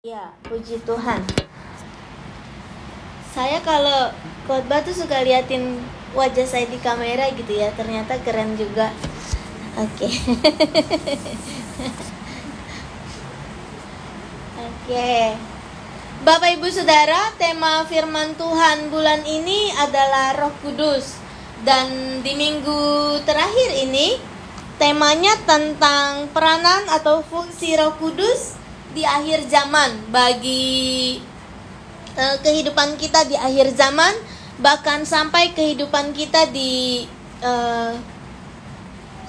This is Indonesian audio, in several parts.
Ya, puji Tuhan. Saya kalau khotbah tuh suka liatin wajah saya di kamera gitu ya. Ternyata keren juga. Oke. Oke. Bapak Ibu Saudara, tema firman Tuhan bulan ini adalah Roh Kudus. Dan di minggu terakhir ini temanya tentang peranan atau fungsi Roh Kudus di akhir zaman bagi uh, kehidupan kita di akhir zaman bahkan sampai kehidupan kita di uh,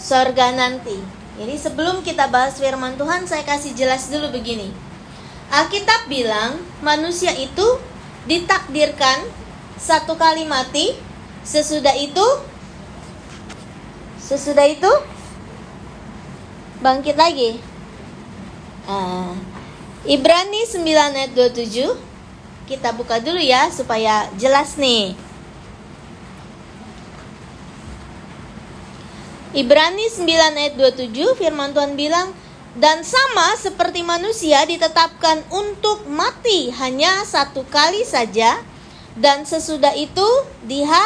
sorga nanti. Jadi sebelum kita bahas firman Tuhan saya kasih jelas dulu begini. Alkitab bilang manusia itu ditakdirkan satu kali mati, sesudah itu sesudah itu bangkit lagi. Uh, Ibrani 9 ayat 27 Kita buka dulu ya supaya jelas nih Ibrani 9 ayat 27 firman Tuhan bilang dan sama seperti manusia ditetapkan untuk mati hanya satu kali saja dan sesudah itu diha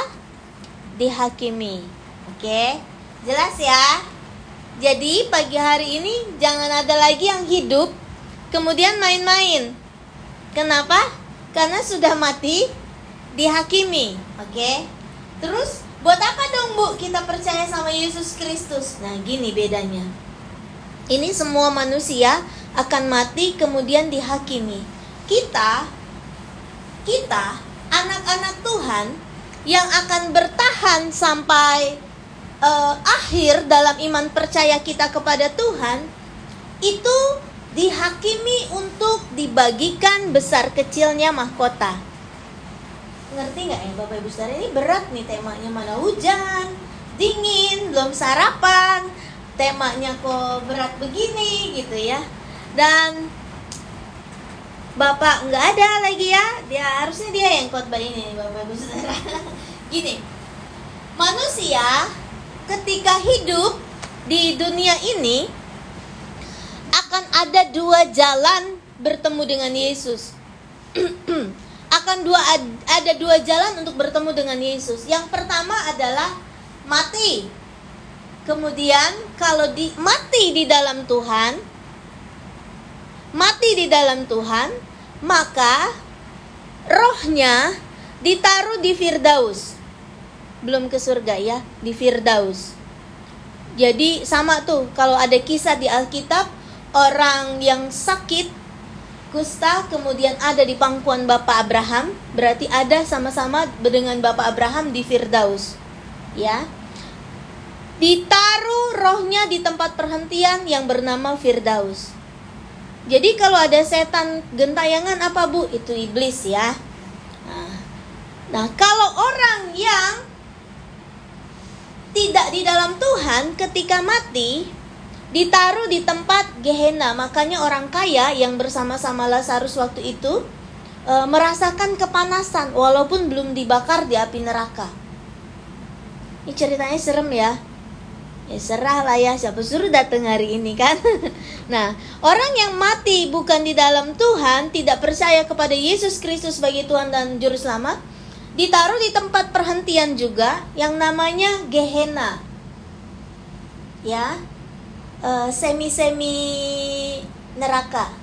dihakimi. Oke, jelas ya. Jadi pagi hari ini jangan ada lagi yang hidup kemudian main-main. Kenapa? Karena sudah mati dihakimi. Oke. Terus buat apa dong Bu kita percaya sama Yesus Kristus? Nah, gini bedanya. Ini semua manusia akan mati kemudian dihakimi. Kita kita anak-anak Tuhan yang akan bertahan sampai uh, akhir dalam iman percaya kita kepada Tuhan itu dihakimi untuk dibagikan besar kecilnya mahkota. Ngerti nggak ya Bapak Ibu Saudara ini berat nih temanya mana hujan, dingin, belum sarapan, temanya kok berat begini gitu ya. Dan Bapak nggak ada lagi ya, dia harusnya dia yang khotbah ini Bapak Ibu Saudara. Gini, manusia ketika hidup di dunia ini akan ada dua jalan bertemu dengan Yesus. akan dua ada dua jalan untuk bertemu dengan Yesus. Yang pertama adalah mati. Kemudian kalau di mati di dalam Tuhan, mati di dalam Tuhan, maka rohnya ditaruh di Firdaus. Belum ke surga ya, di Firdaus. Jadi sama tuh kalau ada kisah di Alkitab orang yang sakit kusta kemudian ada di pangkuan Bapak Abraham, berarti ada sama-sama dengan Bapak Abraham di Firdaus. Ya. Ditaruh rohnya di tempat perhentian yang bernama Firdaus. Jadi kalau ada setan gentayangan apa Bu? Itu iblis ya. Nah, nah kalau orang yang tidak di dalam Tuhan ketika mati, ditaruh di tempat Gehenna. Makanya orang kaya yang bersama-sama Lazarus waktu itu e, merasakan kepanasan walaupun belum dibakar di api neraka. Ini ceritanya serem ya. Ya serah lah ya siapa suruh datang hari ini kan. nah, orang yang mati bukan di dalam Tuhan, tidak percaya kepada Yesus Kristus sebagai Tuhan dan Juru Selamat, ditaruh di tempat perhentian juga yang namanya Gehenna. Ya, uh, semi-semi neraka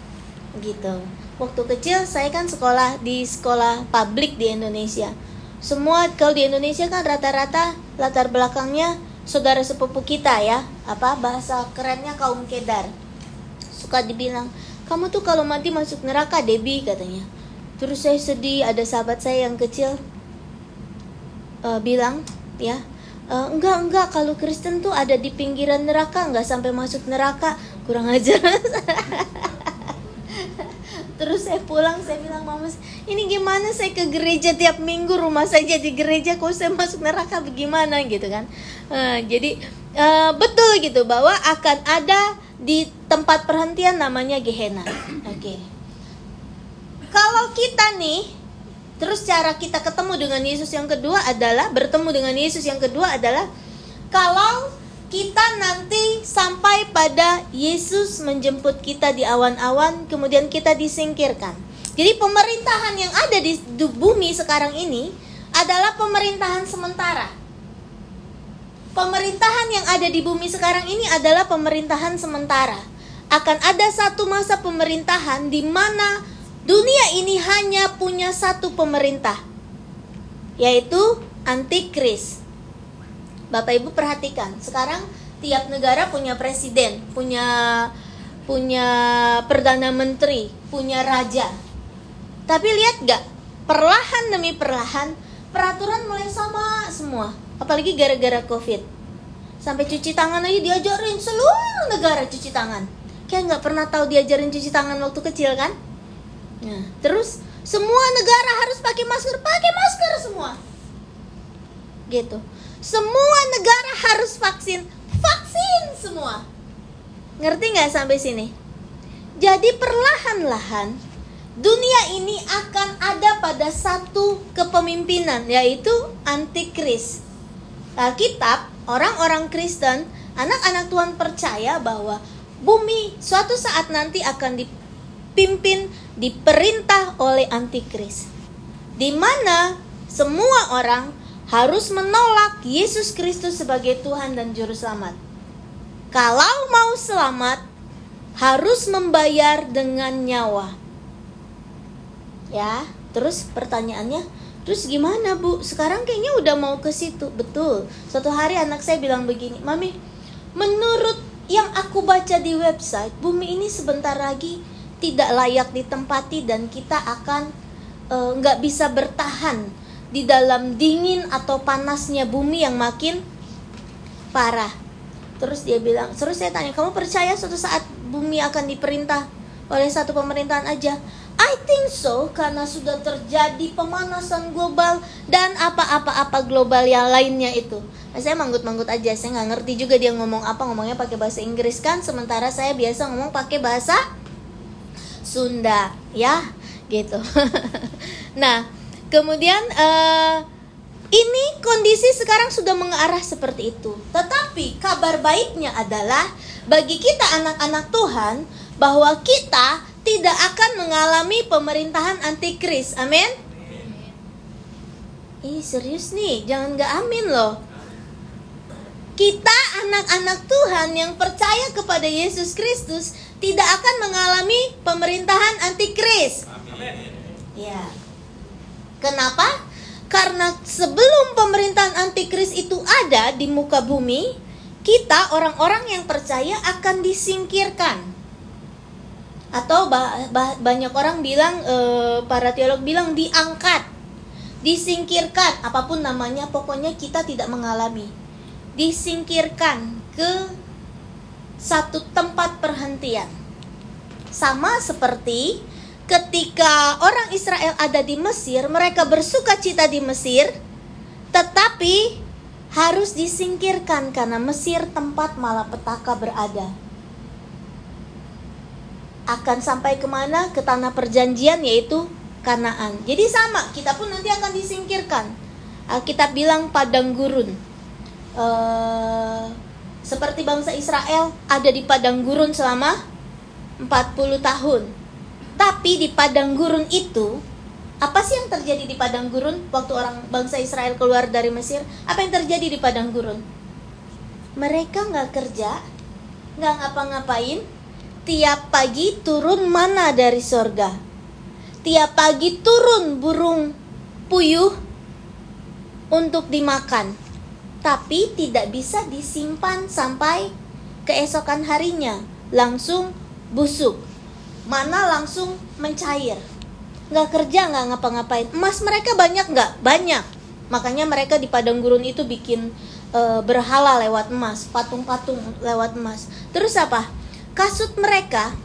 gitu. Waktu kecil saya kan sekolah di sekolah publik di Indonesia. Semua kalau di Indonesia kan rata-rata latar belakangnya saudara sepupu kita ya. Apa bahasa kerennya kaum kedar. Suka dibilang, "Kamu tuh kalau mati masuk neraka, Debbie," katanya. Terus saya sedih, ada sahabat saya yang kecil uh, bilang, ya, Uh, enggak enggak. Kalau Kristen tuh ada di pinggiran neraka enggak sampai masuk neraka. Kurang ajar. Terus saya pulang saya bilang mama ini gimana? Saya ke gereja tiap minggu rumah saja di gereja. Kok saya masuk neraka? Bagaimana? Gitu kan. Uh, jadi uh, betul gitu bahwa akan ada di tempat perhentian namanya Gehenna. Oke. Okay. kalau kita nih Terus cara kita ketemu dengan Yesus yang kedua adalah bertemu dengan Yesus yang kedua adalah kalau kita nanti sampai pada Yesus menjemput kita di awan-awan, kemudian kita disingkirkan. Jadi pemerintahan yang ada di bumi sekarang ini adalah pemerintahan sementara. Pemerintahan yang ada di bumi sekarang ini adalah pemerintahan sementara. Akan ada satu masa pemerintahan di mana dunia ini hanya punya satu pemerintah, yaitu antikris. Bapak Ibu perhatikan, sekarang tiap negara punya presiden, punya punya perdana menteri, punya raja. Tapi lihat gak, perlahan demi perlahan peraturan mulai sama semua. Apalagi gara-gara covid. Sampai cuci tangan aja diajarin seluruh negara cuci tangan. Kayak nggak pernah tahu diajarin cuci tangan waktu kecil kan? Nah, terus semua negara harus pakai masker, pakai masker semua. Gitu. Semua negara harus vaksin, vaksin semua. Ngerti nggak sampai sini? Jadi perlahan-lahan dunia ini akan ada pada satu kepemimpinan yaitu antikris. Alkitab, orang-orang Kristen, anak-anak Tuhan percaya bahwa bumi suatu saat nanti akan dipimpin, diperintah oleh antikris. Di mana semua orang harus menolak Yesus Kristus sebagai Tuhan dan Juru Selamat. Kalau mau selamat, harus membayar dengan nyawa. Ya, terus pertanyaannya, terus gimana bu? Sekarang kayaknya udah mau ke situ, betul. Suatu hari anak saya bilang begini, mami, menurut yang aku baca di website, bumi ini sebentar lagi tidak layak ditempati dan kita akan eh, nggak uh, bisa bertahan di dalam dingin atau panasnya bumi yang makin parah. Terus dia bilang, terus saya tanya, kamu percaya suatu saat bumi akan diperintah oleh satu pemerintahan aja? I think so karena sudah terjadi pemanasan global dan apa-apa-apa global yang lainnya itu. Nah, saya manggut-manggut aja, saya nggak ngerti juga dia ngomong apa, ngomongnya pakai bahasa Inggris kan, sementara saya biasa ngomong pakai bahasa Sunda, ya, gitu. nah, Kemudian uh, ini kondisi sekarang sudah mengarah seperti itu. Tetapi kabar baiknya adalah bagi kita anak-anak Tuhan bahwa kita tidak akan mengalami pemerintahan antikris. Amin. Ih serius nih, jangan gak amin loh. Kita anak-anak Tuhan yang percaya kepada Yesus Kristus tidak akan mengalami pemerintahan antikris. Amin. Ya. Kenapa? Karena sebelum pemerintahan antikris itu ada di muka bumi, kita orang-orang yang percaya akan disingkirkan. Atau bah, bah, banyak orang bilang, e, para teolog bilang diangkat, disingkirkan, apa pun namanya, pokoknya kita tidak mengalami. Disingkirkan ke satu tempat perhentian. Sama seperti ketika orang Israel ada di Mesir, mereka bersuka cita di Mesir, tetapi harus disingkirkan karena Mesir tempat malapetaka berada. Akan sampai ke mana? Ke tanah perjanjian yaitu Kanaan. Jadi sama, kita pun nanti akan disingkirkan. Kita bilang padang gurun. Uh, seperti bangsa Israel ada di padang gurun selama 40 tahun tapi di padang gurun itu, apa sih yang terjadi di padang gurun waktu orang bangsa Israel keluar dari Mesir? Apa yang terjadi di padang gurun? Mereka nggak kerja, nggak ngapa-ngapain. Tiap pagi turun mana dari sorga. Tiap pagi turun burung puyuh untuk dimakan. Tapi tidak bisa disimpan sampai keesokan harinya. Langsung busuk. Mana langsung mencair. Nggak kerja nggak ngapa-ngapain. Emas mereka banyak nggak? Banyak. Makanya mereka di padang gurun itu bikin e, berhala lewat emas patung-patung lewat emas. Terus apa? Kasut mereka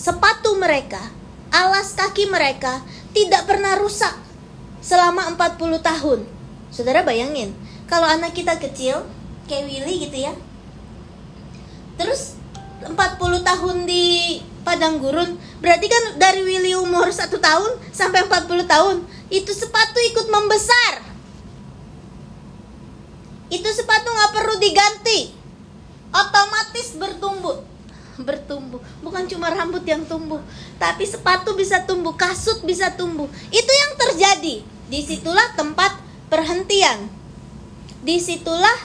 sepatu mereka alas kaki mereka tidak pernah rusak selama 40 tahun saudara bayangin kalau anak kita kecil kayak Willy gitu ya. Terus 40 tahun di padang gurun berarti kan dari Willy umur satu tahun sampai 40 tahun itu sepatu ikut membesar. Itu sepatu nggak perlu diganti. Otomatis bertumbuh. Bertumbuh. Bukan cuma rambut yang tumbuh tapi sepatu bisa tumbuh kasut bisa tumbuh. Itu yang terjadi. Di situlah tempat perhentian. Di situlah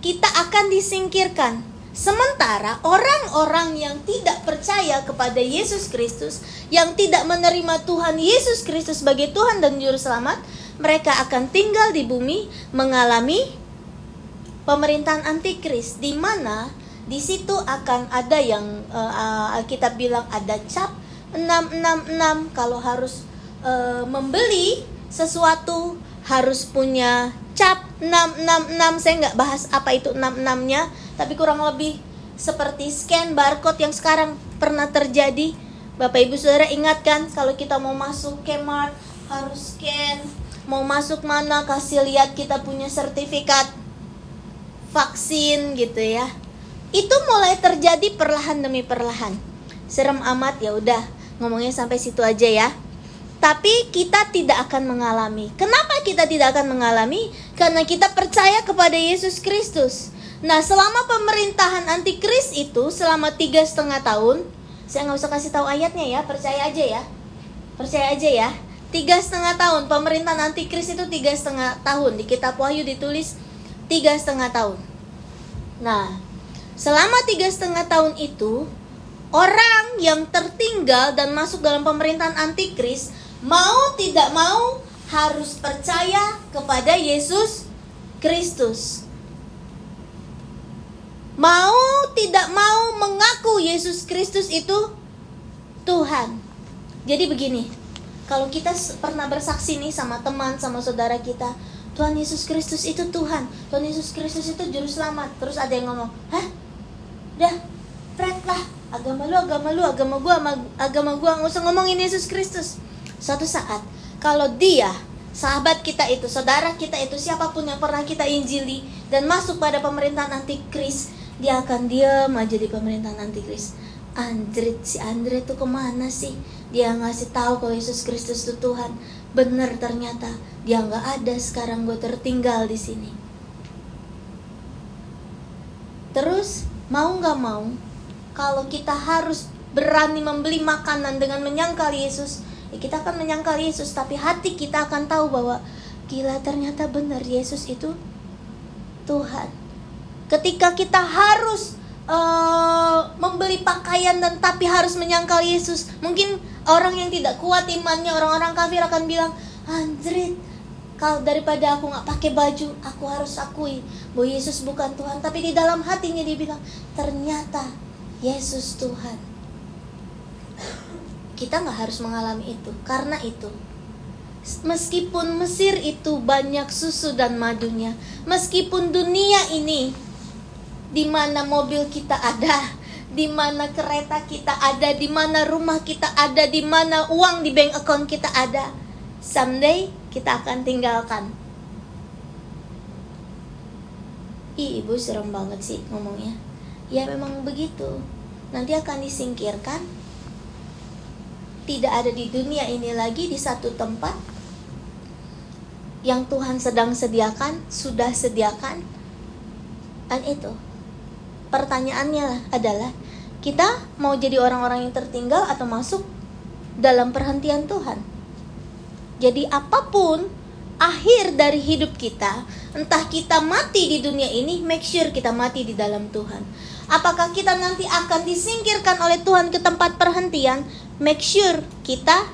kita akan disingkirkan. Sementara orang-orang yang tidak percaya kepada Yesus Kristus, yang tidak menerima Tuhan Yesus Kristus sebagai Tuhan dan Juru Selamat, mereka akan tinggal di bumi mengalami pemerintahan antikris di mana di situ akan ada yang uh, Alkitab bilang ada cap 666 kalau harus uh, membeli sesuatu harus punya cap 666 saya nggak bahas apa itu 66 nya tapi kurang lebih seperti scan barcode yang sekarang pernah terjadi. Bapak Ibu Saudara ingatkan kalau kita mau masuk Kmart harus scan. Mau masuk mana kasih lihat kita punya sertifikat vaksin gitu ya. Itu mulai terjadi perlahan demi perlahan. Serem amat ya udah, ngomongnya sampai situ aja ya. Tapi kita tidak akan mengalami. Kenapa kita tidak akan mengalami? Karena kita percaya kepada Yesus Kristus. Nah, selama pemerintahan antikris itu selama tiga setengah tahun, saya nggak usah kasih tahu ayatnya ya, percaya aja ya, percaya aja ya. Tiga setengah tahun pemerintahan antikris itu tiga setengah tahun di kitab Wahyu ditulis tiga setengah tahun. Nah, Selama tiga setengah tahun itu, orang yang tertinggal dan masuk dalam pemerintahan antikris mau tidak mau harus percaya kepada Yesus Kristus. Mau tidak mau mengaku Yesus Kristus itu Tuhan. Jadi begini, kalau kita pernah bersaksi nih sama teman, sama saudara kita, Tuhan Yesus Kristus itu Tuhan, Tuhan Yesus Kristus itu juru selamat. Terus ada yang ngomong, "Hah? Dah, Fred lah. Agama lu, agama lu, agama gua, agama gua nggak usah ngomongin Yesus Kristus. Suatu saat, kalau dia sahabat kita itu, saudara kita itu, siapa pun yang pernah kita injili dan masuk pada pemerintahan antikris, dia akan diam aja di pemerintahan antikris. Andre, si Andre tuh ke mana sih? Dia ngasih tahu kalau Yesus Kristus itu Tuhan. Bener ternyata dia nggak ada sekarang gue tertinggal di sini. Terus mau nggak mau kalau kita harus berani membeli makanan dengan menyangkal Yesus ya kita akan menyangkal Yesus tapi hati kita akan tahu bahwa gila ternyata benar Yesus itu Tuhan. Ketika kita harus uh, membeli pakaian dan tapi harus menyangkal Yesus mungkin orang yang tidak kuat imannya orang-orang kafir akan bilang anjrit kalau daripada aku nggak pakai baju aku harus akui bahwa Yesus bukan Tuhan. Tapi di dalam hatinya dia bilang ternyata Yesus Tuhan kita nggak harus mengalami itu karena itu meskipun Mesir itu banyak susu dan madunya meskipun dunia ini di mana mobil kita ada di mana kereta kita ada, di mana rumah kita ada, di mana uang di bank account kita ada. Someday kita akan tinggalkan. Ih, ibu serem banget sih ngomongnya. Ya memang begitu. Nanti akan disingkirkan. Tidak ada di dunia ini lagi di satu tempat yang Tuhan sedang sediakan, sudah sediakan. Dan itu pertanyaannya adalah kita mau jadi orang-orang yang tertinggal atau masuk dalam perhentian Tuhan? Jadi apa pun akhir dari hidup kita, entah kita mati di dunia ini, make sure kita mati di dalam Tuhan. Apakah kita nanti akan disingkirkan oleh Tuhan ke tempat perhentian? Make sure kita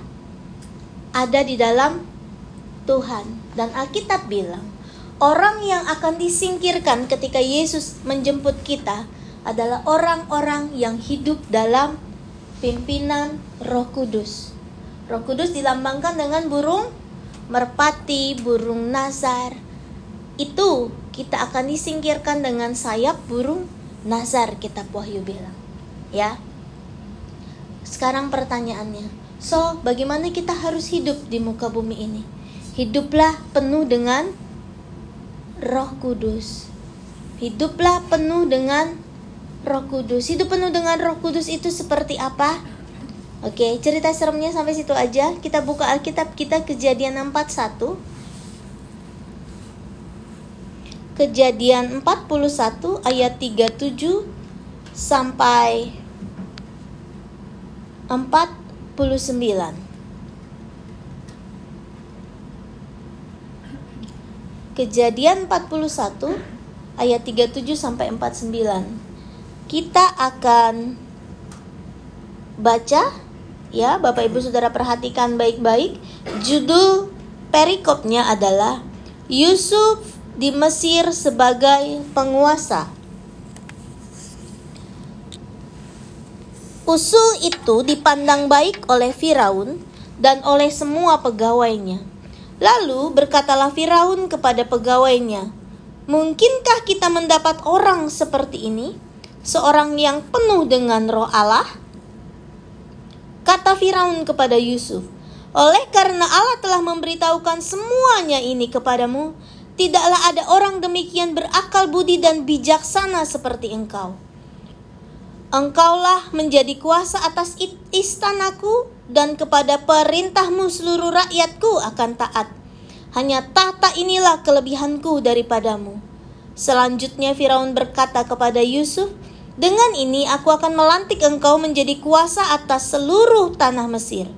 ada di dalam Tuhan. Dan Alkitab bilang, orang yang akan disingkirkan ketika Yesus menjemput kita adalah orang-orang yang hidup dalam pimpinan Roh Kudus. Roh Kudus dilambangkan dengan burung merpati, burung nazar. Itu kita akan disingkirkan dengan sayap burung nazar kita Wahyu bilang. Ya. Sekarang pertanyaannya. So, bagaimana kita harus hidup di muka bumi ini? Hiduplah penuh dengan Roh Kudus. Hiduplah penuh dengan Roh Kudus. Hidup penuh dengan Roh Kudus itu seperti apa? Oke, cerita seremnya sampai situ aja. Kita buka Alkitab kita Kejadian 41. Kejadian 41 ayat 37 sampai 49. Kejadian 41 ayat 37 sampai 49. Kita akan baca ya, Bapak Ibu Saudara perhatikan baik-baik. Judul perikopnya adalah Yusuf di Mesir sebagai penguasa. Usul itu dipandang baik oleh Firaun dan oleh semua pegawainya. Lalu berkatalah Firaun kepada pegawainya, "Mungkinkah kita mendapat orang seperti ini, seorang yang penuh dengan roh Allah?" Kata Firaun kepada Yusuf, "Oleh karena Allah telah memberitahukan semuanya ini kepadamu, tidaklah ada orang demikian berakal budi dan bijaksana seperti engkau." Engkaulah menjadi kuasa atas istanaku dan kepada perintahmu seluruh rakyatku akan taat. Hanya tahta inilah kelebihanku daripadamu. Selanjutnya Firaun berkata kepada Yusuf, dengan ini aku akan melantik engkau menjadi kuasa atas seluruh tanah Mesir.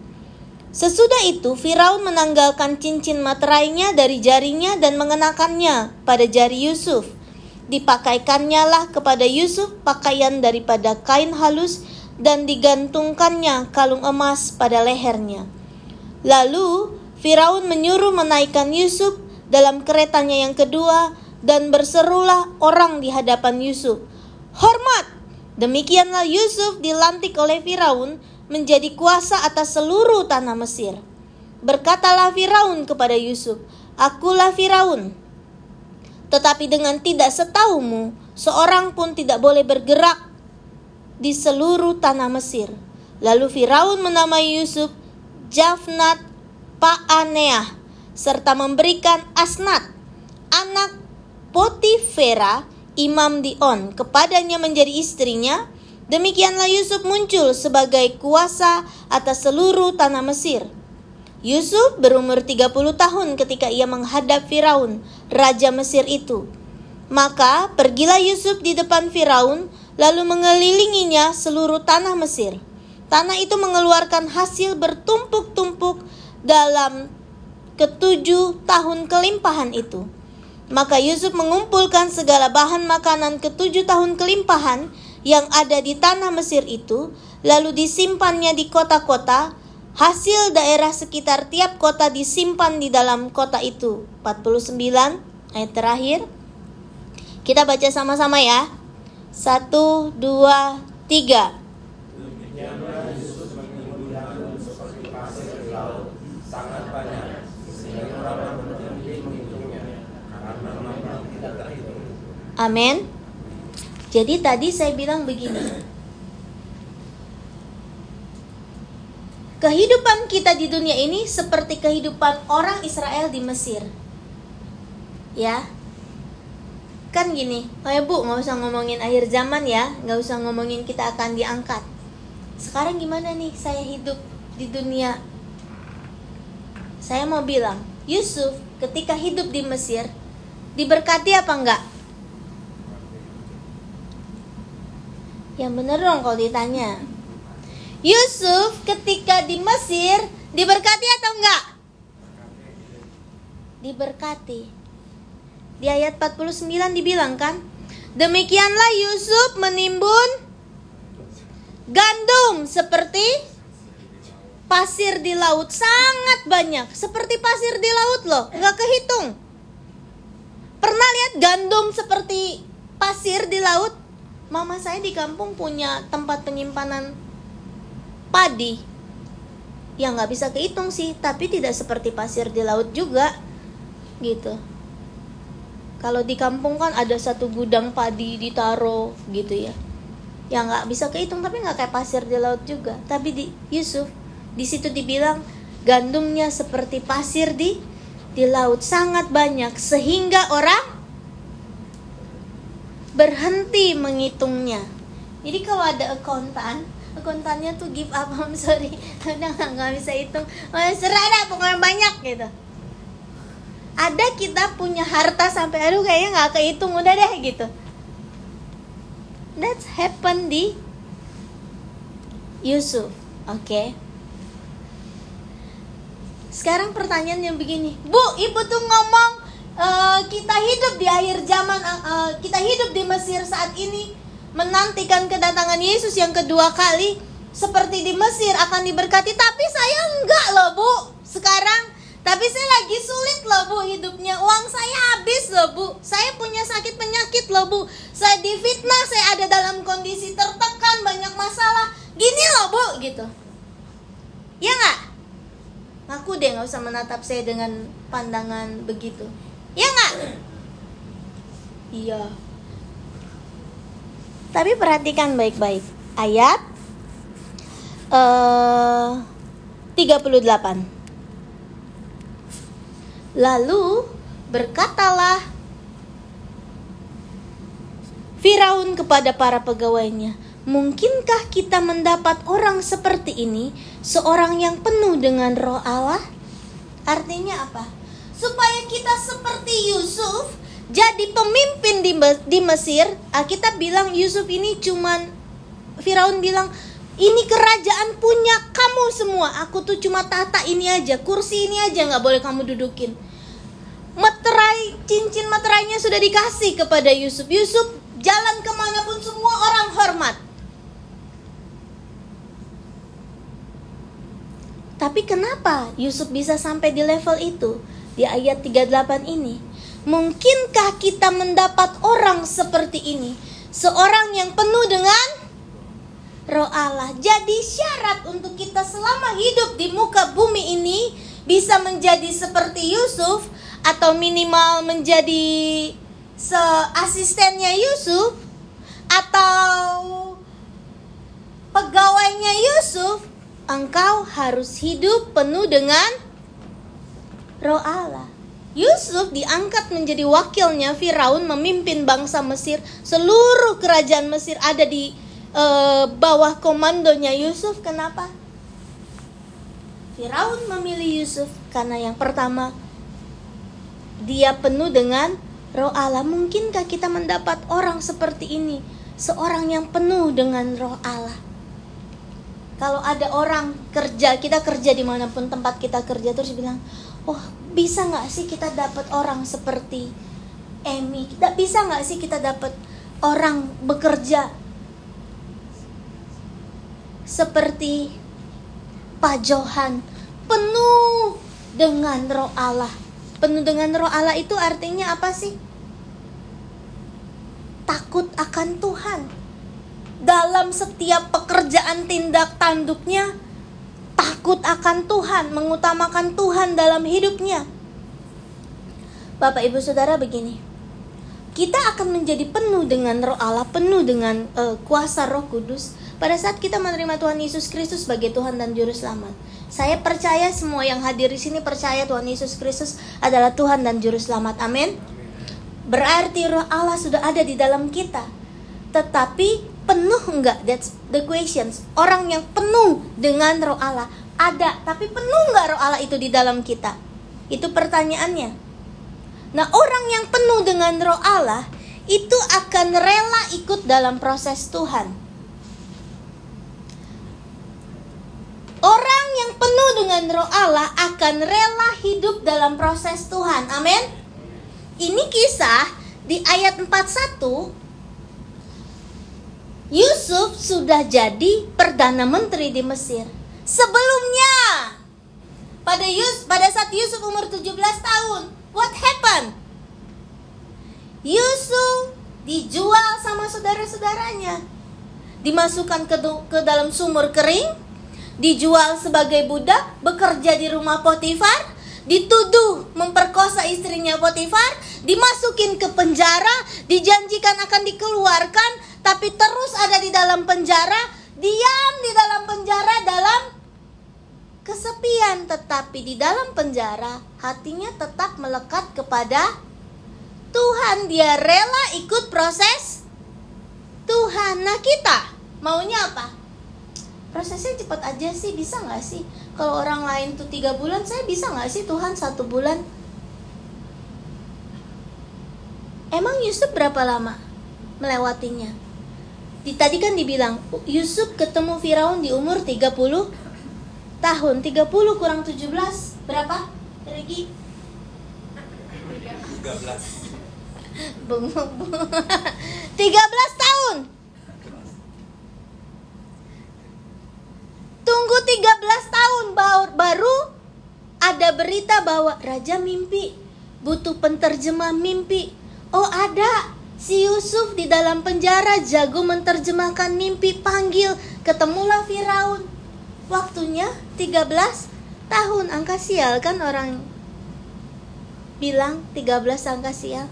Sesudah itu Firaun menanggalkan cincin materainya dari jarinya dan mengenakannya pada jari Yusuf dipakaikannya lah kepada Yusuf pakaian daripada kain halus dan digantungkannya kalung emas pada lehernya. Lalu Firaun menyuruh menaikkan Yusuf dalam keretanya yang kedua dan berserulah orang di hadapan Yusuf. Hormat! Demikianlah Yusuf dilantik oleh Firaun menjadi kuasa atas seluruh tanah Mesir. Berkatalah Firaun kepada Yusuf, Akulah Firaun, tetapi dengan tidak setahumu, seorang pun tidak boleh bergerak di seluruh tanah Mesir. Lalu Firaun menamai Yusuf Jafnat Paaneah serta memberikan Asnat anak Potifera imam Dion kepadanya menjadi istrinya. Demikianlah Yusuf muncul sebagai kuasa atas seluruh tanah Mesir. Yusuf berumur 30 tahun ketika ia menghadap Firaun, raja Mesir itu. Maka pergilah Yusuf di depan Firaun, lalu mengelilinginya seluruh tanah Mesir. Tanah itu mengeluarkan hasil bertumpuk-tumpuk dalam ketujuh tahun kelimpahan itu. Maka Yusuf mengumpulkan segala bahan makanan ketujuh tahun kelimpahan yang ada di tanah Mesir itu, lalu disimpannya di kota-kota, Hasil daerah sekitar tiap kota disimpan di dalam kota itu. 49 ayat terakhir. Kita baca sama-sama ya. 1 2 3. Amin. Jadi tadi saya bilang begini. Kehidupan kita di dunia ini seperti kehidupan orang Israel di Mesir. Ya. Kan gini, oh ya bu, nggak usah ngomongin akhir zaman ya, nggak usah ngomongin kita akan diangkat. Sekarang gimana nih saya hidup di dunia? Saya mau bilang, Yusuf ketika hidup di Mesir, diberkati apa enggak? Yang bener dong kalau ditanya. Yusuf ketika di Mesir diberkati atau enggak? Diberkati. Di ayat 49 dibilang kan, demikianlah Yusuf menimbun gandum seperti pasir di laut sangat banyak, seperti pasir di laut loh, nggak kehitung. Pernah lihat gandum seperti pasir di laut? Mama saya di kampung punya tempat penyimpanan padi. Yang nggak bisa kehitung sih tapi tidak seperti pasir di laut juga gitu. Kalau di kampung kan ada satu gudang padi ditaro gitu ya. Yang nggak bisa kehitung tapi nggak kayak pasir di laut juga. Tapi di Yusuf di situ dibilang gandumnya seperti pasir di di laut. Sangat banyak sehingga orang berhenti menghitungnya jadi kalau ada akuntan akuntannya tuh give up I'm sorry. Udah nggak bisa hitung. Oh, serah dah pokoknya banyak gitu. Ada kita punya harta sampai aduh kayaknya nggak kehitung udah deh gitu. That's happen di Yusuf oke. Okay? sekarang pertanyaan yang begini. Bu ibu tuh ngomong uh, kita hidup di akhir zaman uh, kita hidup di Mesir saat ini menantikan kedatangan Yesus yang kedua kali seperti di Mesir akan diberkati. Tapi saya enggak loh bu sekarang. Tapi saya lagi sulit loh bu hidupnya. Uang saya habis loh bu. Saya punya sakit penyakit loh bu. Saya difitnah, saya ada dalam kondisi tertekan Banyak masalah. Gini loh bu gitu. Ya nggak? Ngaku deh nggak usah menatap saya dengan pandangan begitu. Ya nggak? Iya Tapi perhatikan baik-baik Ayat uh, 38 Lalu berkatalah Firaun kepada para pegawainya, "Mungkinkah kita mendapat orang seperti ini, seorang yang penuh dengan roh Allah?" Artinya apa? Supaya kita seperti Yusuf, jadi pemimpin di, di Mesir. Kita bilang Yusuf ini cuman Firaun bilang, ini kerajaan punya kamu semua. Aku tuh cuma tata ini aja, kursi ini aja nggak boleh kamu dudukin. Meterai, cincin meterainya sudah dikasih kepada Yusuf. Yusuf jalan ke mana pun semua orang hormat. Tapi kenapa Yusuf bisa sampai di level itu? Di ayat 38 ini. Mungkinkah kita mendapat orang seperti ini? Seorang yang penuh dengan roh Allah. Jadi syarat untuk kita selama hidup di muka bumi ini bisa menjadi seperti Yusuf atau minimal menjadi seasistennya Yusuf atau pegawainya Yusuf, engkau harus hidup penuh dengan roh Allah. Yusuf diangkat menjadi wakilnya Firaun memimpin bangsa Mesir. Seluruh kerajaan Mesir ada di uh, bawah komandonya Yusuf. Kenapa? Firaun memilih Yusuf karena yang pertama dia penuh dengan roh Allah. Mungkinkah kita mendapat orang seperti ini? Seorang yang penuh dengan roh Allah. Kalau ada orang kerja, kita kerja di mana pun tempat kita kerja terus bilang, oh bisa nggak sih kita dapat orang seperti Emmy? Kita bisa nggak sih kita dapat orang bekerja seperti Pak Johan penuh dengan roh Allah. Penuh dengan roh Allah itu artinya apa sih? Takut akan Tuhan. Dalam setiap pekerjaan tindak tanduknya takut akan Tuhan, mengutamakan Tuhan dalam hidupnya. Bapak Ibu Saudara begini. Kita akan menjadi penuh dengan roh Allah, penuh dengan uh, kuasa Roh Kudus pada saat kita menerima Tuhan Yesus Kristus sebagai Tuhan dan Juru Selamat. Saya percaya semua yang hadir di sini percaya Tuhan Yesus Kristus adalah Tuhan dan Juru Selamat. Amin. Berarti roh Allah sudah ada di dalam kita. Tetapi penuh enggak? That's the questions. Orang yang penuh dengan roh Allah ada, tapi penuh enggak roh Allah itu di dalam kita? Itu pertanyaannya. Nah, orang yang penuh dengan roh Allah itu akan rela ikut dalam proses Tuhan. Orang yang penuh dengan roh Allah akan rela hidup dalam proses Tuhan. Amin. Ini kisah di ayat 41 Yusuf sudah jadi perdana menteri di Mesir. Sebelumnya pada Yus pada saat Yusuf umur 17 tahun, what happened? Yusuf dijual sama saudara-saudaranya. Dimasukkan ke, ke dalam sumur kering dijual sebagai budak, bekerja di rumah Potifar, dituduh memperkosa istrinya Potifar, dimasukin ke penjara, dijanjikan akan dikeluarkan, tapi terus ada di dalam penjara, diam di dalam penjara dalam kesepian, tetapi di dalam penjara hatinya tetap melekat kepada Tuhan. Dia rela ikut proses Tuhan. Nah kita maunya apa? prosesnya cepat aja sih bisa nggak sih kalau orang lain tuh tiga bulan saya bisa nggak sih Tuhan satu bulan Emang Yusuf berapa lama melewatinya? Di, tadi kan dibilang Yusuf ketemu Firaun di umur 30 tahun. 30 kurang 17 berapa? Regi? 13. 13 tahun. Tunggu 13 tahun baru ada berita bahwa raja mimpi butuh penterjemah mimpi. Oh, ada si Yusuf di dalam penjara jago menerjemahkan mimpi panggil ketemulah Firaun. Waktunya 13 tahun angka sial kan orang bilang 13 angka sial.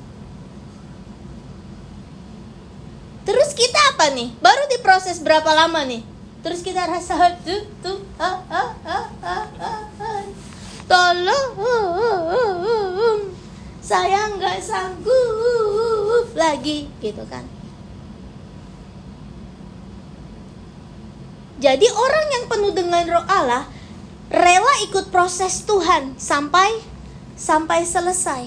Terus kita apa nih? Baru diproses berapa lama nih? Terus kita rasa tuh tuh ah, ah, ah, ah, ah, tolong saya nggak sanggup lagi gitu kan jadi orang yang penuh dengan roh Allah rela ikut proses Tuhan sampai sampai selesai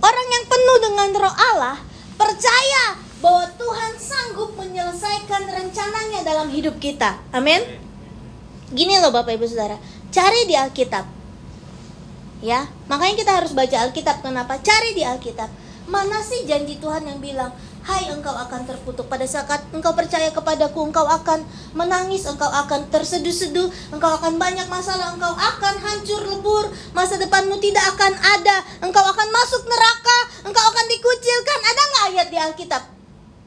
orang yang penuh dengan roh Allah percaya bahwa Tuhan sanggup menyelesaikan rencananya dalam hidup kita. Amin. Gini loh Bapak Ibu Saudara, cari di Alkitab. Ya, makanya kita harus baca Alkitab. Kenapa? Cari di Alkitab. Mana sih janji Tuhan yang bilang, Hai engkau akan terkutuk pada saat engkau percaya kepadaku Engkau akan menangis, engkau akan terseduh-seduh Engkau akan banyak masalah, engkau akan hancur lebur Masa depanmu tidak akan ada Engkau akan masuk neraka, engkau akan dikucilkan Ada nggak ayat di Alkitab?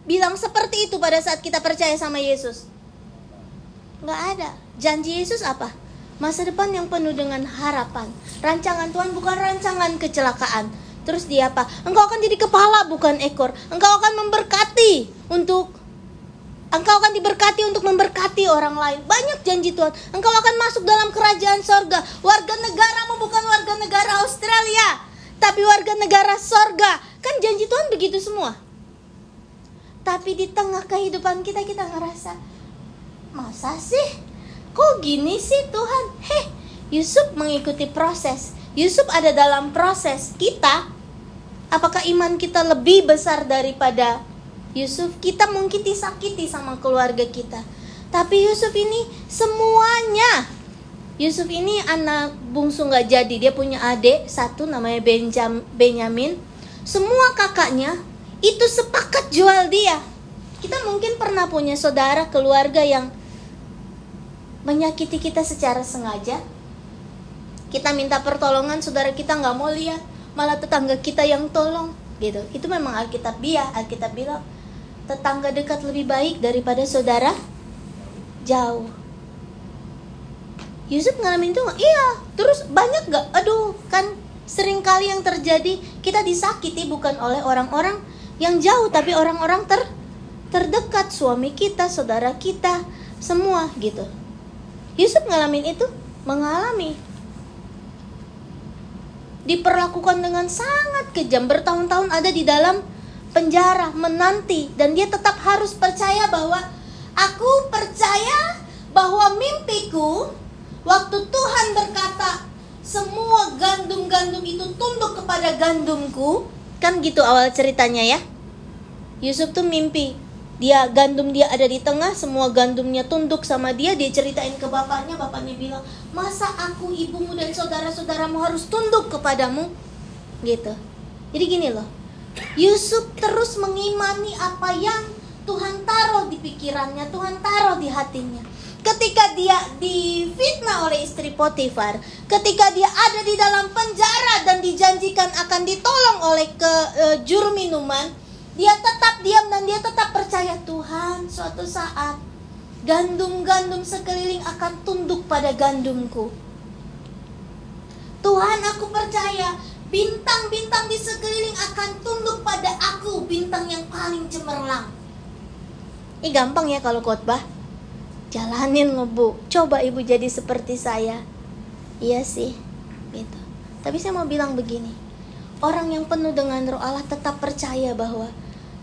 bilang seperti itu pada saat kita percaya sama Yesus? Nggak ada. Janji Yesus apa? Masa depan yang penuh dengan harapan. Rancangan Tuhan bukan rancangan kecelakaan. Terus dia apa? Engkau akan jadi kepala bukan ekor. Engkau akan memberkati untuk Engkau akan diberkati untuk memberkati orang lain. Banyak janji Tuhan. Engkau akan masuk dalam kerajaan sorga. Warga negaramu bukan warga negara Australia. Tapi warga negara sorga. Kan janji Tuhan begitu semua. Tapi di tengah kehidupan kita kita ngerasa masa sih? Kok gini sih Tuhan? Heh, Yusuf mengikuti proses. Yusuf ada dalam proses. Kita apakah iman kita lebih besar daripada Yusuf? Kita mungkin disakiti sama keluarga kita. Tapi Yusuf ini semuanya Yusuf ini anak bungsu nggak jadi dia punya adik satu namanya Benjam, Benyamin semua kakaknya itu sepakat jual dia. Kita mungkin pernah punya saudara keluarga yang menyakiti kita secara sengaja. Kita minta pertolongan, saudara kita nggak mau lihat, malah tetangga kita yang tolong, gitu. Itu memang Alkitab biar Alkitab bilang tetangga dekat lebih baik daripada saudara jauh. Yusuf ngalamin itu? Iya. Terus banyak gak? Aduh, kan sering kali yang terjadi kita disakiti bukan oleh orang-orang yang jauh tapi orang-orang ter terdekat suami kita, saudara kita, semua gitu. Yusuf ngalamin itu, mengalami diperlakukan dengan sangat kejam bertahun-tahun ada di dalam penjara menanti dan dia tetap harus percaya bahwa aku percaya bahwa mimpiku waktu Tuhan berkata semua gandum-gandum itu tunduk kepada gandumku Kan gitu awal ceritanya ya. Yusuf tuh mimpi. Dia gandum dia ada di tengah, semua gandumnya tunduk sama dia. Dia ceritain ke bapaknya, bapaknya bilang, "Masa aku, ibumu dan saudara-saudaramu harus tunduk kepadamu?" Gitu. Jadi gini loh. Yusuf terus mengimani apa yang Tuhan taruh di pikirannya, Tuhan taruh di hatinya ketika dia difitnah oleh istri Potifar, ketika dia ada di dalam penjara dan dijanjikan akan ditolong oleh ke e, juru minuman, dia tetap diam dan dia tetap percaya Tuhan suatu saat gandum-gandum sekeliling akan tunduk pada gandumku. Tuhan aku percaya bintang-bintang di sekeliling akan tunduk pada aku, bintang yang paling cemerlang. Ini gampang ya kalau khotbah. Jalanin ngebu. Coba ibu jadi seperti saya. Iya sih gitu. Tapi saya mau bilang begini. Orang yang penuh dengan roh Allah tetap percaya bahwa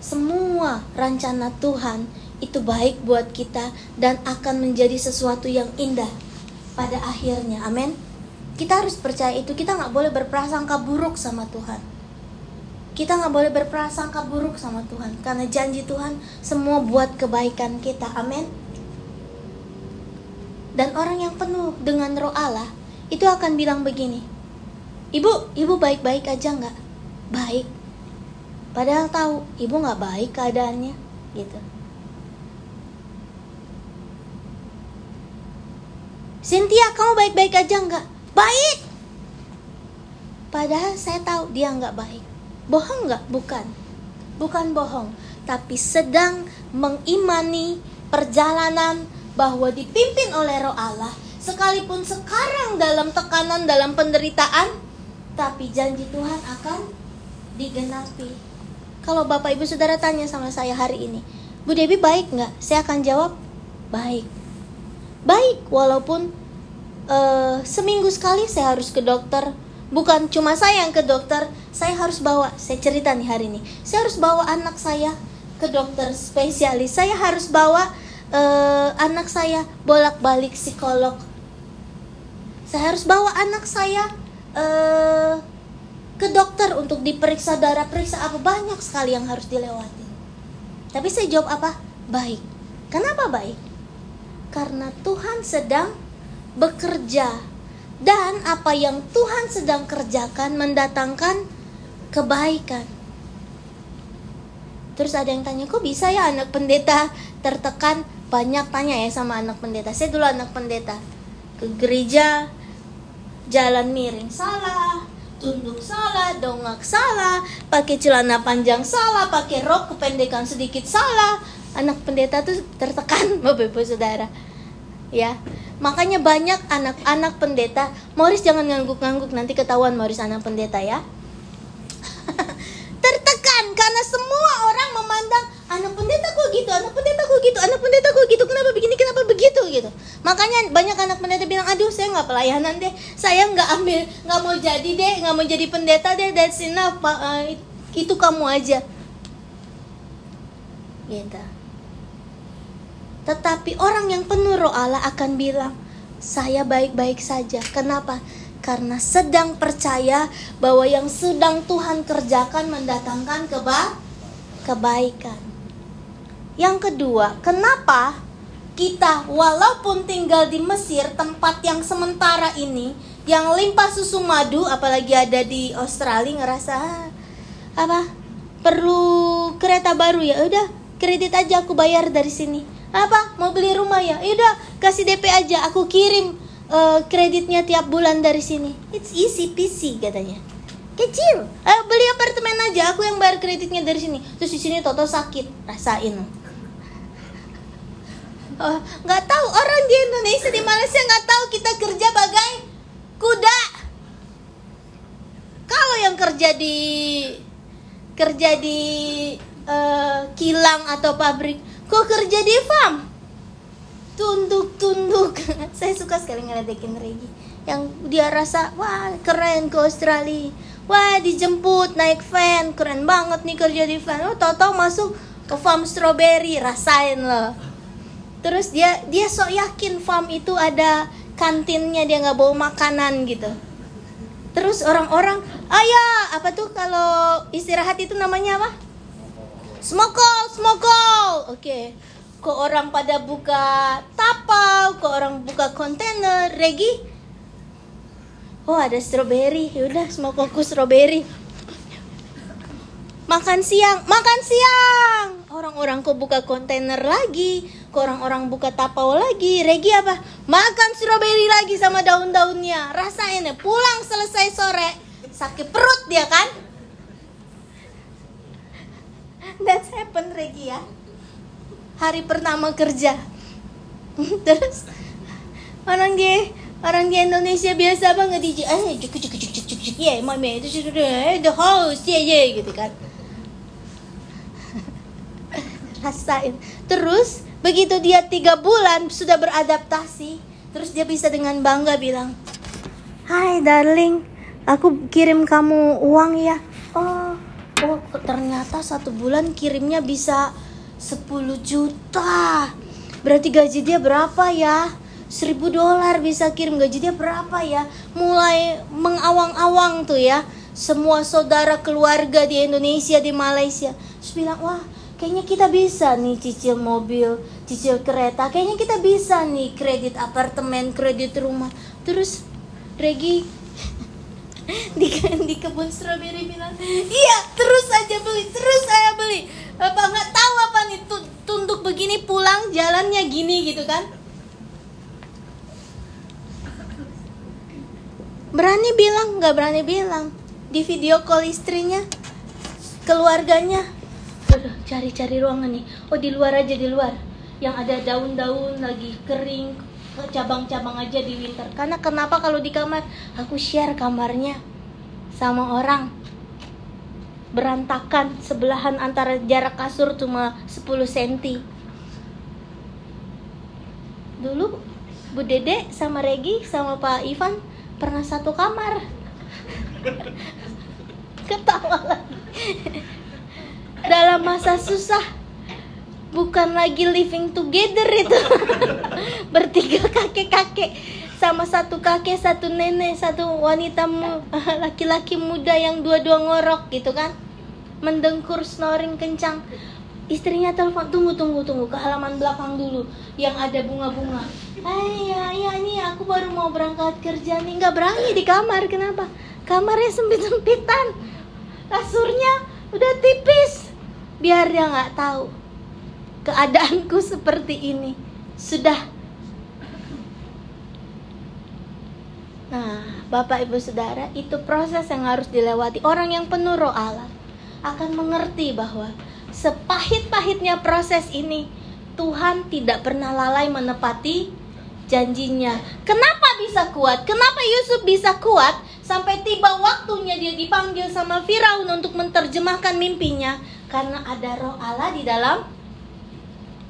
semua rencana Tuhan itu baik buat kita dan akan menjadi sesuatu yang indah pada akhirnya. Amin. Kita harus percaya itu. Kita nggak boleh berprasangka buruk sama Tuhan. Kita nggak boleh berprasangka buruk sama Tuhan karena janji Tuhan semua buat kebaikan kita. Amin. Dan orang yang penuh dengan roh Allah itu akan bilang begini ibu ibu baik-baik aja nggak? Baik padahal tahu ibu nggak baik keadaannya gitu. Cynthia kamu baik-baik aja nggak? Baik! Padahal saya tahu dia nggak baik. Bohong nggak? Bukan. Bukan bohong. Tapi sedang mengimani perjalanan bahwa dipimpin oleh roh Allah sekalipun sekarang dalam tekanan dalam penderitaan tapi janji Tuhan akan digenapi kalau Bapak Ibu Saudara tanya sama saya hari ini Bu Dewi baik nggak? Saya akan jawab baik baik walaupun uh, seminggu sekali saya harus ke dokter bukan cuma saya yang ke dokter saya harus bawa saya cerita nih hari ini saya harus bawa anak saya ke dokter spesialis saya harus bawa uh, anak saya bolak-balik psikolog. Saya harus bawa anak saya uh, ke dokter untuk diperiksa darah, periksa apa banyak sekali yang harus dilewati. Tapi saya jawab apa? Baik. Kenapa baik? Karena Tuhan sedang bekerja dan apa yang Tuhan sedang kerjakan mendatangkan kebaikan. Terus ada yang tanya, kok bisa ya anak pendeta tertekan? Banyak tanya ya sama anak pendeta. Saya dulu anak pendeta. Ke gereja, jalan miring salah, tunduk salah, dongak salah, pakai celana panjang salah, pakai rok kependekan sedikit salah. Anak pendeta tuh tertekan, Bapak Ibu Saudara. Ya, makanya banyak anak-anak pendeta. Morris jangan ngangguk-ngangguk nanti ketahuan Morris anak pendeta ya. tertekan karena semua orang memandang kok gitu, anak pendeta kok gitu, anak pendeta kok gitu, kenapa begini, kenapa begitu gitu. Makanya banyak anak pendeta bilang, aduh saya nggak pelayanan deh, saya nggak ambil, nggak mau jadi deh, nggak mau jadi pendeta deh, enough, pak, uh, itu kamu aja. Gitu. Tetapi orang yang penuh roh Allah akan bilang, saya baik-baik saja. Kenapa? karena sedang percaya bahwa yang sedang Tuhan kerjakan mendatangkan keba kebaikan. Yang kedua, kenapa kita walaupun tinggal di Mesir, tempat yang sementara ini, yang limpah susu madu, apalagi ada di Australia ngerasa apa? Perlu kereta baru ya, udah kredit aja aku bayar dari sini. Apa? Mau beli rumah ya? Udah kasih DP aja, aku kirim uh, kreditnya tiap bulan dari sini. It's easy peasy katanya. Kecil. Ayo beli apartemen aja, aku yang bayar kreditnya dari sini. Terus di sini Toto sakit, rasain. Oh, nggak tahu orang di Indonesia di Malaysia nggak tahu kita kerja bagai kuda. Kalau yang kerja di kerja di uh, kilang atau pabrik, kok kerja di farm? tunduk-tunduk. Saya suka sekali ngeledekin Regi. Yang dia rasa wah keren ke Australia. Wah dijemput naik van. Keren banget nih kerja di van. Oh tau masuk ke farm strawberry rasain loh terus dia dia sok yakin farm itu ada kantinnya dia nggak bawa makanan gitu terus orang-orang ayah apa tuh kalau istirahat itu namanya apa smokol smokol oke okay kok orang pada buka tapau, kok orang buka kontainer, Regi. Oh ada strawberry, yaudah semua koko strawberry. Makan siang, makan siang. Orang-orang kok buka kontainer lagi, kok orang-orang buka tapau lagi. Regi apa? Makan strawberry lagi sama daun-daunnya. Rasain ya, pulang selesai sore, sakit perut dia kan? That's happen Regi ya hari pertama kerja terus orang di orang di Indonesia biasa banget di eh cuk cuk cuk cuk cuk ya mami itu the house ya ya gitu kan rasain terus begitu dia tiga bulan sudah beradaptasi terus dia bisa dengan bangga bilang Hai darling aku kirim kamu uang ya. Oh oh ternyata satu bulan kirimnya bisa 10 juta. Berarti gaji dia berapa ya? 1000 dolar bisa kirim. Gaji dia berapa ya? Mulai mengawang-awang tuh ya. Semua saudara keluarga di Indonesia di Malaysia. Terus bilang wah kayaknya kita bisa nih cicil mobil cicil kereta. Kayaknya kita bisa nih kredit apartemen kredit rumah. Terus Regi di di kebun strawberry bilang iya terus aja beli terus saya beli. Apa nggak tahu apa nih tunduk begini pulang jalannya gini gitu kan? Berani bilang nggak berani bilang. Di video call istrinya keluarganya. Cari-cari ruangan nih. Oh di luar aja di luar yang ada daun-daun lagi kering cabang-cabang aja di winter. Karena kenapa kalau di kamar? Aku share kamarnya sama orang. Berantakan sebelahan antara jarak kasur cuma 10 cm dulu Bu Dede sama Regi sama Pak Ivan pernah satu kamar. Ketawa lagi. Dalam masa susah bukan lagi living together itu. Bertiga kakek-kakek. Sama satu kakek satu nenek satu wanita laki-laki muda yang dua-dua ngorok gitu kan. Mendengkur snoring kencang. Istrinya telepon tunggu tunggu tunggu ke halaman belakang dulu yang ada bunga-bunga. Ayah ya ini aku baru mau berangkat kerja nih. Nggak berani di kamar kenapa? Kamarnya sempit-sempitan kasurnya udah tipis. Biar dia nggak tahu keadaanku seperti ini sudah Nah, Bapak Ibu Saudara, itu proses yang harus dilewati. Orang yang penuh roh Allah akan mengerti bahwa sepahit-pahitnya proses ini, Tuhan tidak pernah lalai menepati janjinya. Kenapa bisa kuat? Kenapa Yusuf bisa kuat sampai tiba waktunya dia dipanggil sama Firaun untuk menerjemahkan mimpinya? Karena ada roh Allah di dalam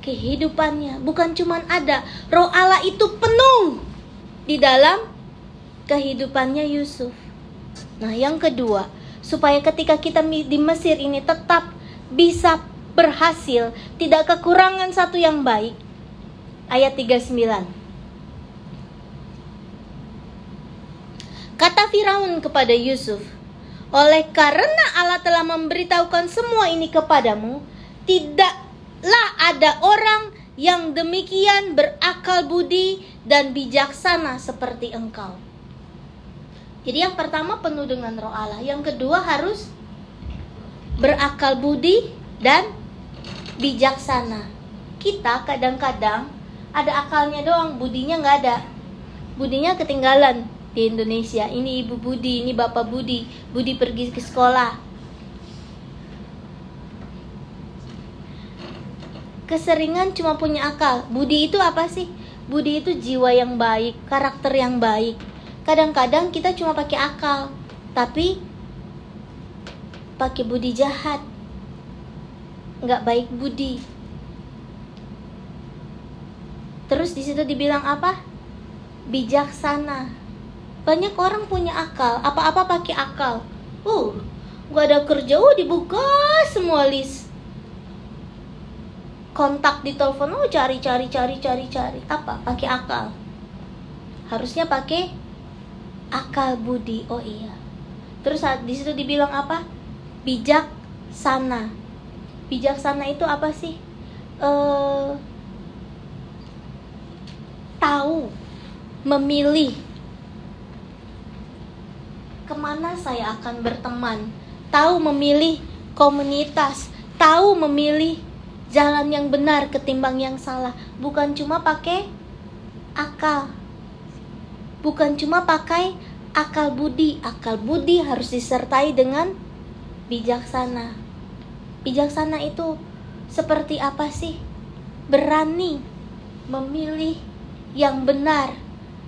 kehidupannya. Bukan cuma ada, roh Allah itu penuh di dalam kehidupannya Yusuf. Nah, yang kedua, supaya ketika kita di Mesir ini tetap bisa berhasil, tidak kekurangan satu yang baik. Ayat 39. Kata Firaun kepada Yusuf, "Oleh karena Allah telah memberitahukan semua ini kepadamu, tidak lah ada orang yang demikian berakal budi dan bijaksana seperti engkau. Jadi yang pertama penuh dengan roh Allah, yang kedua harus berakal budi dan bijaksana. Kita kadang-kadang ada akalnya doang, budinya nggak ada. Budinya ketinggalan di Indonesia. Ini ibu Budi, ini bapak Budi. Budi pergi ke sekolah, keseringan cuma punya akal. Budi itu apa sih? Budi itu jiwa yang baik, karakter yang baik. Kadang-kadang kita cuma pakai akal, tapi pakai budi jahat. Nggak baik budi. Terus di situ dibilang apa? Bijaksana. Banyak orang punya akal, apa-apa pakai akal. Uh, gua ada kerja, uh dibuka semua list kontak di telepon oh cari cari cari cari cari. Apa? Pakai akal. Harusnya pakai akal budi. Oh iya. Terus di situ dibilang apa? Bijak sana. Bijak sana itu apa sih? Eh tahu memilih ke mana saya akan berteman. Tahu memilih komunitas. Tahu memilih jalan yang benar ketimbang yang salah. Bukan cuma pakai akal. Bukan cuma pakai akal budi. Akal budi harus disertai dengan bijaksana. Bijaksana itu seperti apa sih? Berani memilih yang benar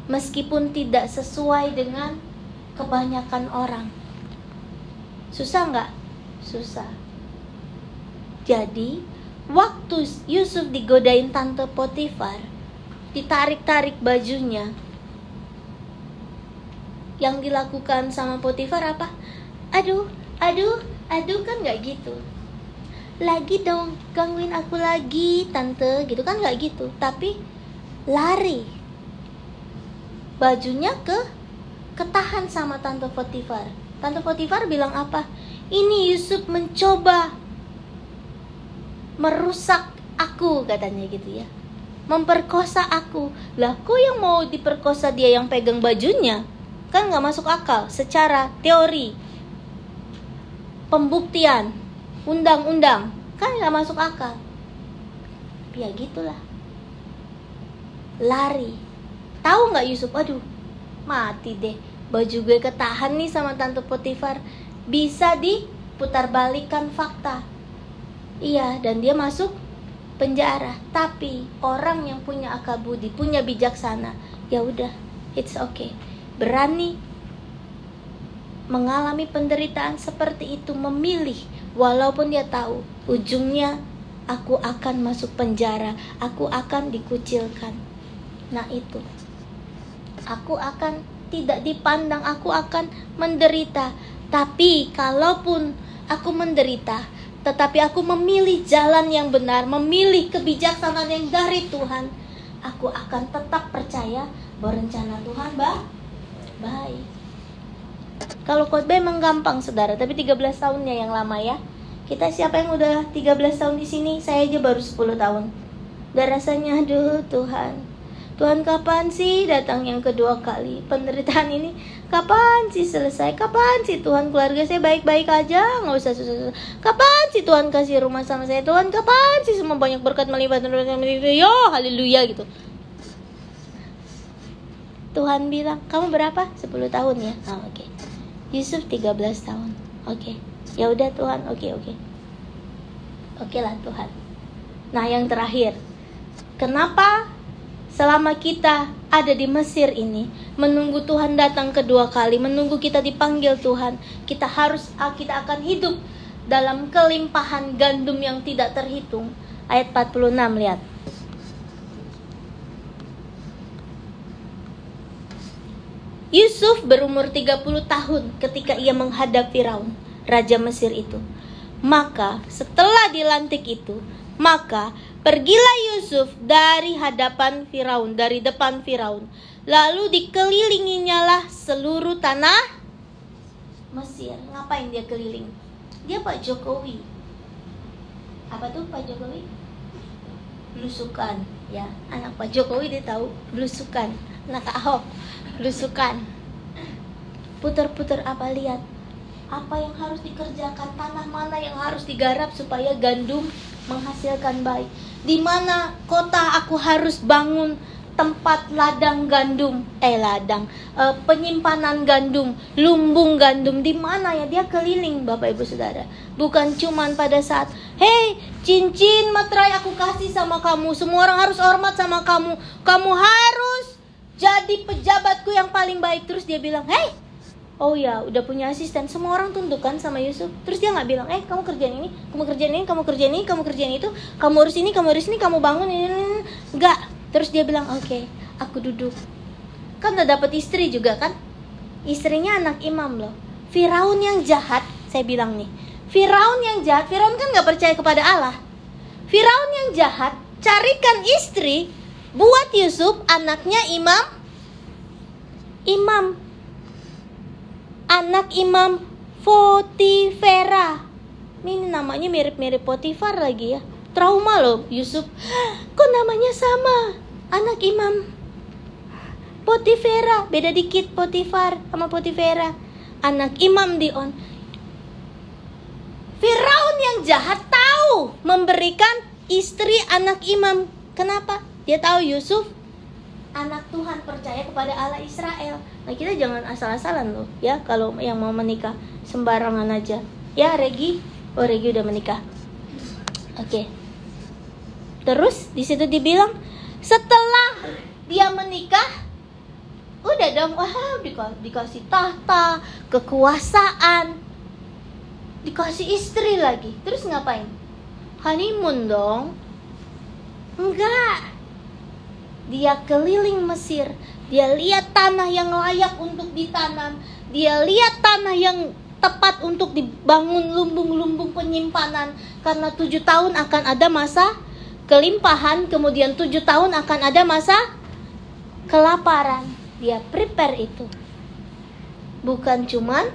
meskipun tidak sesuai dengan kebanyakan orang. Susah nggak? Susah. Jadi Waktu Yusuf digodain tante Potifar, ditarik-tarik bajunya. Yang dilakukan sama Potifar apa? Aduh, aduh, aduh kan nggak gitu. Lagi dong, gangguin aku lagi, tante, gitu kan nggak gitu. Tapi lari. Bajunya ke ketahan sama tante Potifar. Tante Potifar bilang apa? Ini Yusuf mencoba merusak aku katanya gitu ya. Memperkosa aku. Lah, kok yang mau diperkosa dia yang pegang bajunya? Kan nggak masuk akal secara teori. Pembuktian, undang-undang, kan nggak masuk akal. Ya gitulah. Lari. Tahu nggak Yusuf? Aduh, mati deh baju gue ketahan nih sama tante Potifar bisa diputar balikan fakta iya dan dia masuk penjara. Tapi orang yang punya akal budi punya bijaksana ya udah it's okay. Berani mengalami penderitaan seperti itu memilih walaupun dia tahu ujungnya aku akan masuk penjara aku akan dikucilkan. Nah itu. Aku akan tidak dipandang aku akan menderita. Tapi kalaupun aku menderita, tetapi aku memilih jalan yang benar, memilih kebijaksanaan yang dari Tuhan, aku akan tetap percaya bahwa rencana Tuhan bah baik. Kalau khotbah emang gampang saudara, tapi 13 tahunnya yang lama ya. Kita siapa yang udah 13 tahun di sini? Saya aja baru 10 tahun. Dan rasanya aduh Tuhan, Tuhan kapan sih datang yang kedua kali? Penderitaan ini kapan sih selesai? Kapan sih Tuhan keluarga saya baik-baik aja? Nggak usah susah-susah. Kapan sih Tuhan kasih rumah sama saya? Tuhan kapan sih semua banyak berkat melipat yo haleluya gitu. Tuhan bilang kamu berapa? 10 tahun ya. Oh, oke. Okay. Yusuf 13 tahun. Oke. Okay. ya udah Tuhan. Oke okay, oke. Okay. oke okay lah Tuhan. Nah yang terakhir. Kenapa selama kita ada di Mesir ini, menunggu Tuhan datang kedua kali, menunggu kita dipanggil Tuhan, kita harus ah, kita akan hidup dalam kelimpahan gandum yang tidak terhitung. Ayat 46 lihat. Yusuf berumur 30 tahun ketika ia menghadap Firaun, raja Mesir itu. Maka setelah dilantik itu, maka Pergilah Yusuf dari hadapan Firaun, dari depan Firaun. Lalu dikelilinginya lah seluruh tanah Mesir. Ngapain dia keliling? Dia Pak Jokowi. Apa tuh Pak Jokowi? Belusukan, ya. Anak Pak Jokowi dia tahu belusukan. Anak Ahok, belusukan. Putar-putar apa lihat? Apa yang harus dikerjakan? Tanah mana yang harus digarap supaya gandum menghasilkan baik? di mana kota aku harus bangun tempat ladang gandum, eh ladang, uh, penyimpanan gandum, lumbung gandum di mana ya dia keliling Bapak Ibu Saudara. Bukan cuman pada saat, "Hey, cincin materai aku kasih sama kamu, semua orang harus hormat sama kamu. Kamu harus jadi pejabatku yang paling baik." Terus dia bilang, "Hey, oh ya udah punya asisten. Semua orang tunduk kan sama Yusuf. Terus dia nggak bilang eh kamu kerjain ini kamu kerjain ini kamu kerjain ini kamu kerjain itu kamu urus ini kamu urus ini kamu bangun ini. Nggak. Terus dia bilang oke okay, aku duduk. Kan udah dapet istri juga kan? Istrinya anak imam loh. Firaun yang jahat saya bilang nih. Firaun yang jahat Firaun kan nggak percaya kepada Allah. Firaun yang jahat carikan istri buat Yusuf anaknya imam. Imam anak Imam Potifera. Ini namanya mirip-mirip Potifar lagi ya. Trauma loh Yusuf. Kok namanya sama? Anak Imam Potifera. Beda dikit Potifar sama Potifera. Anak Imam Dion. Firaun yang jahat tahu memberikan istri anak imam. Kenapa? Dia tahu Yusuf anak Tuhan percaya kepada Allah Israel. Nah kita jangan asal-asalan loh ya kalau yang mau menikah sembarangan aja. Ya Regi, oh Regi udah menikah. Oke. Okay. Terus di situ dibilang setelah dia menikah udah dong wah dikasih tahta kekuasaan dikasih istri lagi terus ngapain honeymoon dong enggak dia keliling Mesir, dia lihat tanah yang layak untuk ditanam, dia lihat tanah yang tepat untuk dibangun lumbung-lumbung penyimpanan karena tujuh tahun akan ada masa kelimpahan, kemudian tujuh tahun akan ada masa kelaparan. Dia prepare itu. Bukan cuman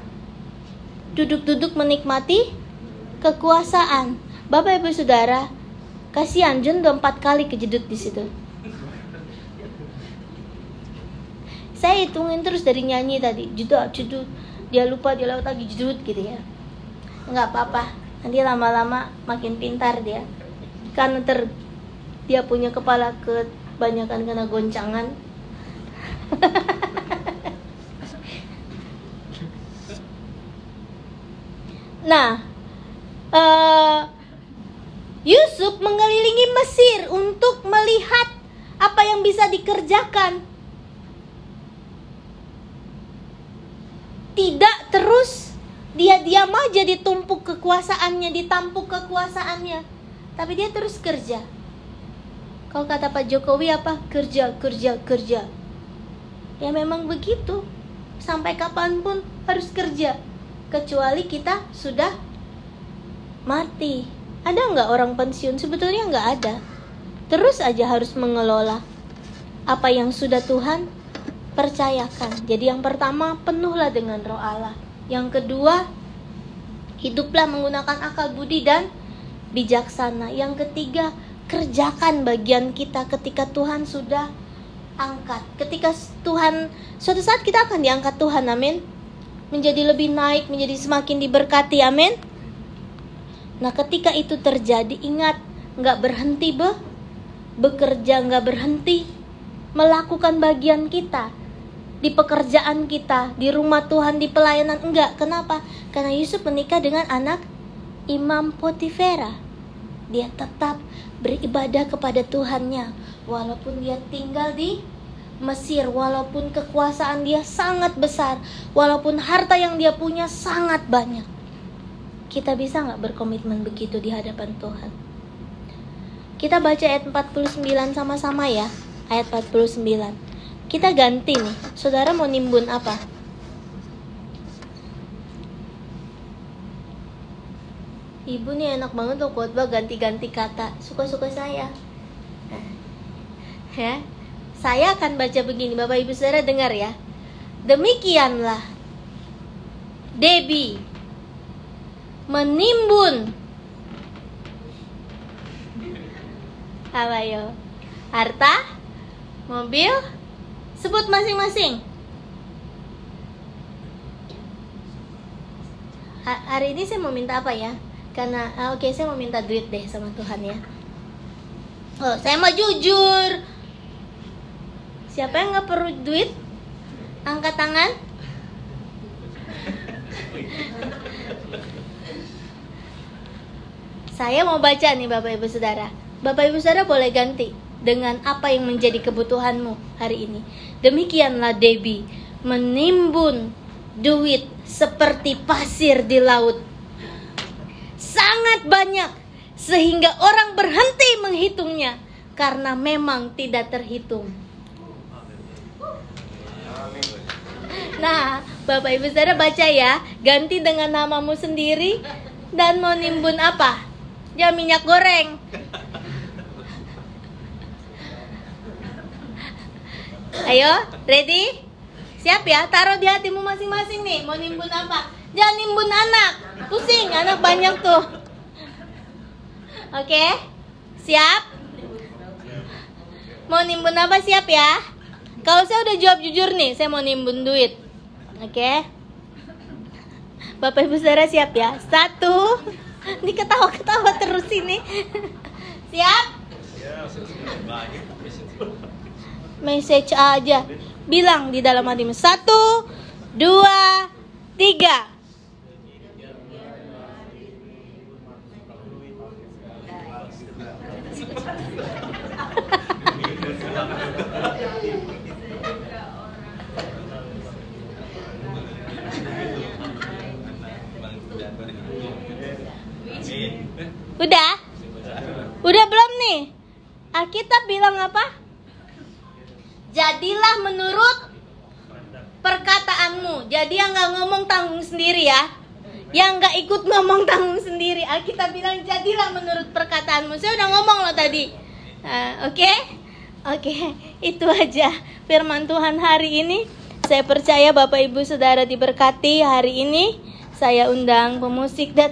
duduk-duduk menikmati kekuasaan. Bapak Ibu Saudara, kasihan udah empat kali kejedut di situ. Saya hitungin terus dari nyanyi tadi, jedut, jedut, dia lupa dia lewat lagi jedut gitu ya. Nggak apa-apa, nanti lama-lama makin pintar dia. Karena ter dia punya kepala kebanyakan kena goncangan. nah, uh, Yusuf mengelilingi Mesir untuk melihat apa yang bisa dikerjakan. Tidak terus dia diam aja ditumpuk kekuasaannya, ditampuk kekuasaannya. Tapi dia terus kerja. Kalau kata Pak Jokowi apa? Kerja, kerja, kerja. Ya memang begitu. Sampai kapan pun harus kerja. Kecuali kita sudah mati ada nggak orang pensiun? Sebetulnya nggak ada. Terus aja harus mengelola apa yang sudah Tuhan percayakan. Jadi yang pertama, penuhlah dengan roh Allah. Yang kedua, hiduplah menggunakan akal budi dan bijaksana. Yang ketiga, kerjakan bagian kita ketika Tuhan sudah angkat. Ketika Tuhan suatu saat kita akan diangkat Tuhan, amin. Menjadi lebih naik, menjadi semakin diberkati, amin. Nah ketika itu terjadi ingat nggak berhenti be bekerja nggak berhenti melakukan bagian kita di pekerjaan kita di rumah Tuhan di pelayanan enggak kenapa karena Yusuf menikah dengan anak Imam Potifera dia tetap beribadah kepada Tuhannya walaupun dia tinggal di Mesir walaupun kekuasaan dia sangat besar walaupun harta yang dia punya sangat banyak kita bisa nggak berkomitmen begitu di hadapan Tuhan? Kita baca ayat 49 sama-sama ya. Ayat 49. Kita ganti nih. Saudara mau nimbun apa? Ibu nih enak banget tuh khotbah ganti-ganti kata. Suka-suka saya. Ya. Saya akan baca begini, Bapak Ibu Saudara dengar ya. Demikianlah Debbie menimbun apa yo harta mobil sebut masing-masing. Hari ini saya mau minta apa ya? Karena ah, oke okay, saya mau minta duit deh sama Tuhan ya. Oh saya mau jujur. Siapa yang nggak perlu duit? Angkat tangan. Saya mau baca nih Bapak Ibu Saudara. Bapak Ibu Saudara boleh ganti dengan apa yang menjadi kebutuhanmu hari ini. Demikianlah Debbie menimbun duit seperti pasir di laut. Sangat banyak sehingga orang berhenti menghitungnya karena memang tidak terhitung. Nah, Bapak Ibu Saudara baca ya, ganti dengan namamu sendiri dan mau nimbun apa? Ya minyak goreng. Ayo, ready? Siap ya? Taruh di hatimu masing-masing nih. Mau nimbun apa? Jangan nimbun anak. Pusing, anak banyak tuh. Oke? Siap? Mau nimbun apa siap ya? Kalau saya udah jawab jujur nih, saya mau nimbun duit. Oke? Bapak Ibu Saudara siap ya? Satu, ini ketawa-ketawa terus ini. Siap? Message aja. Bilang di dalam hatimu. Satu, dua, tiga. Udah? Udah belum nih? Alkitab bilang apa? Jadilah menurut perkataanmu. Jadi yang nggak ngomong tanggung sendiri ya. Yang nggak ikut ngomong tanggung sendiri. Alkitab bilang jadilah menurut perkataanmu. Saya udah ngomong loh tadi. Uh, Oke? Okay? Oke, okay. itu aja firman Tuhan hari ini. Saya percaya Bapak Ibu Saudara diberkati hari ini. Saya undang pemusik dan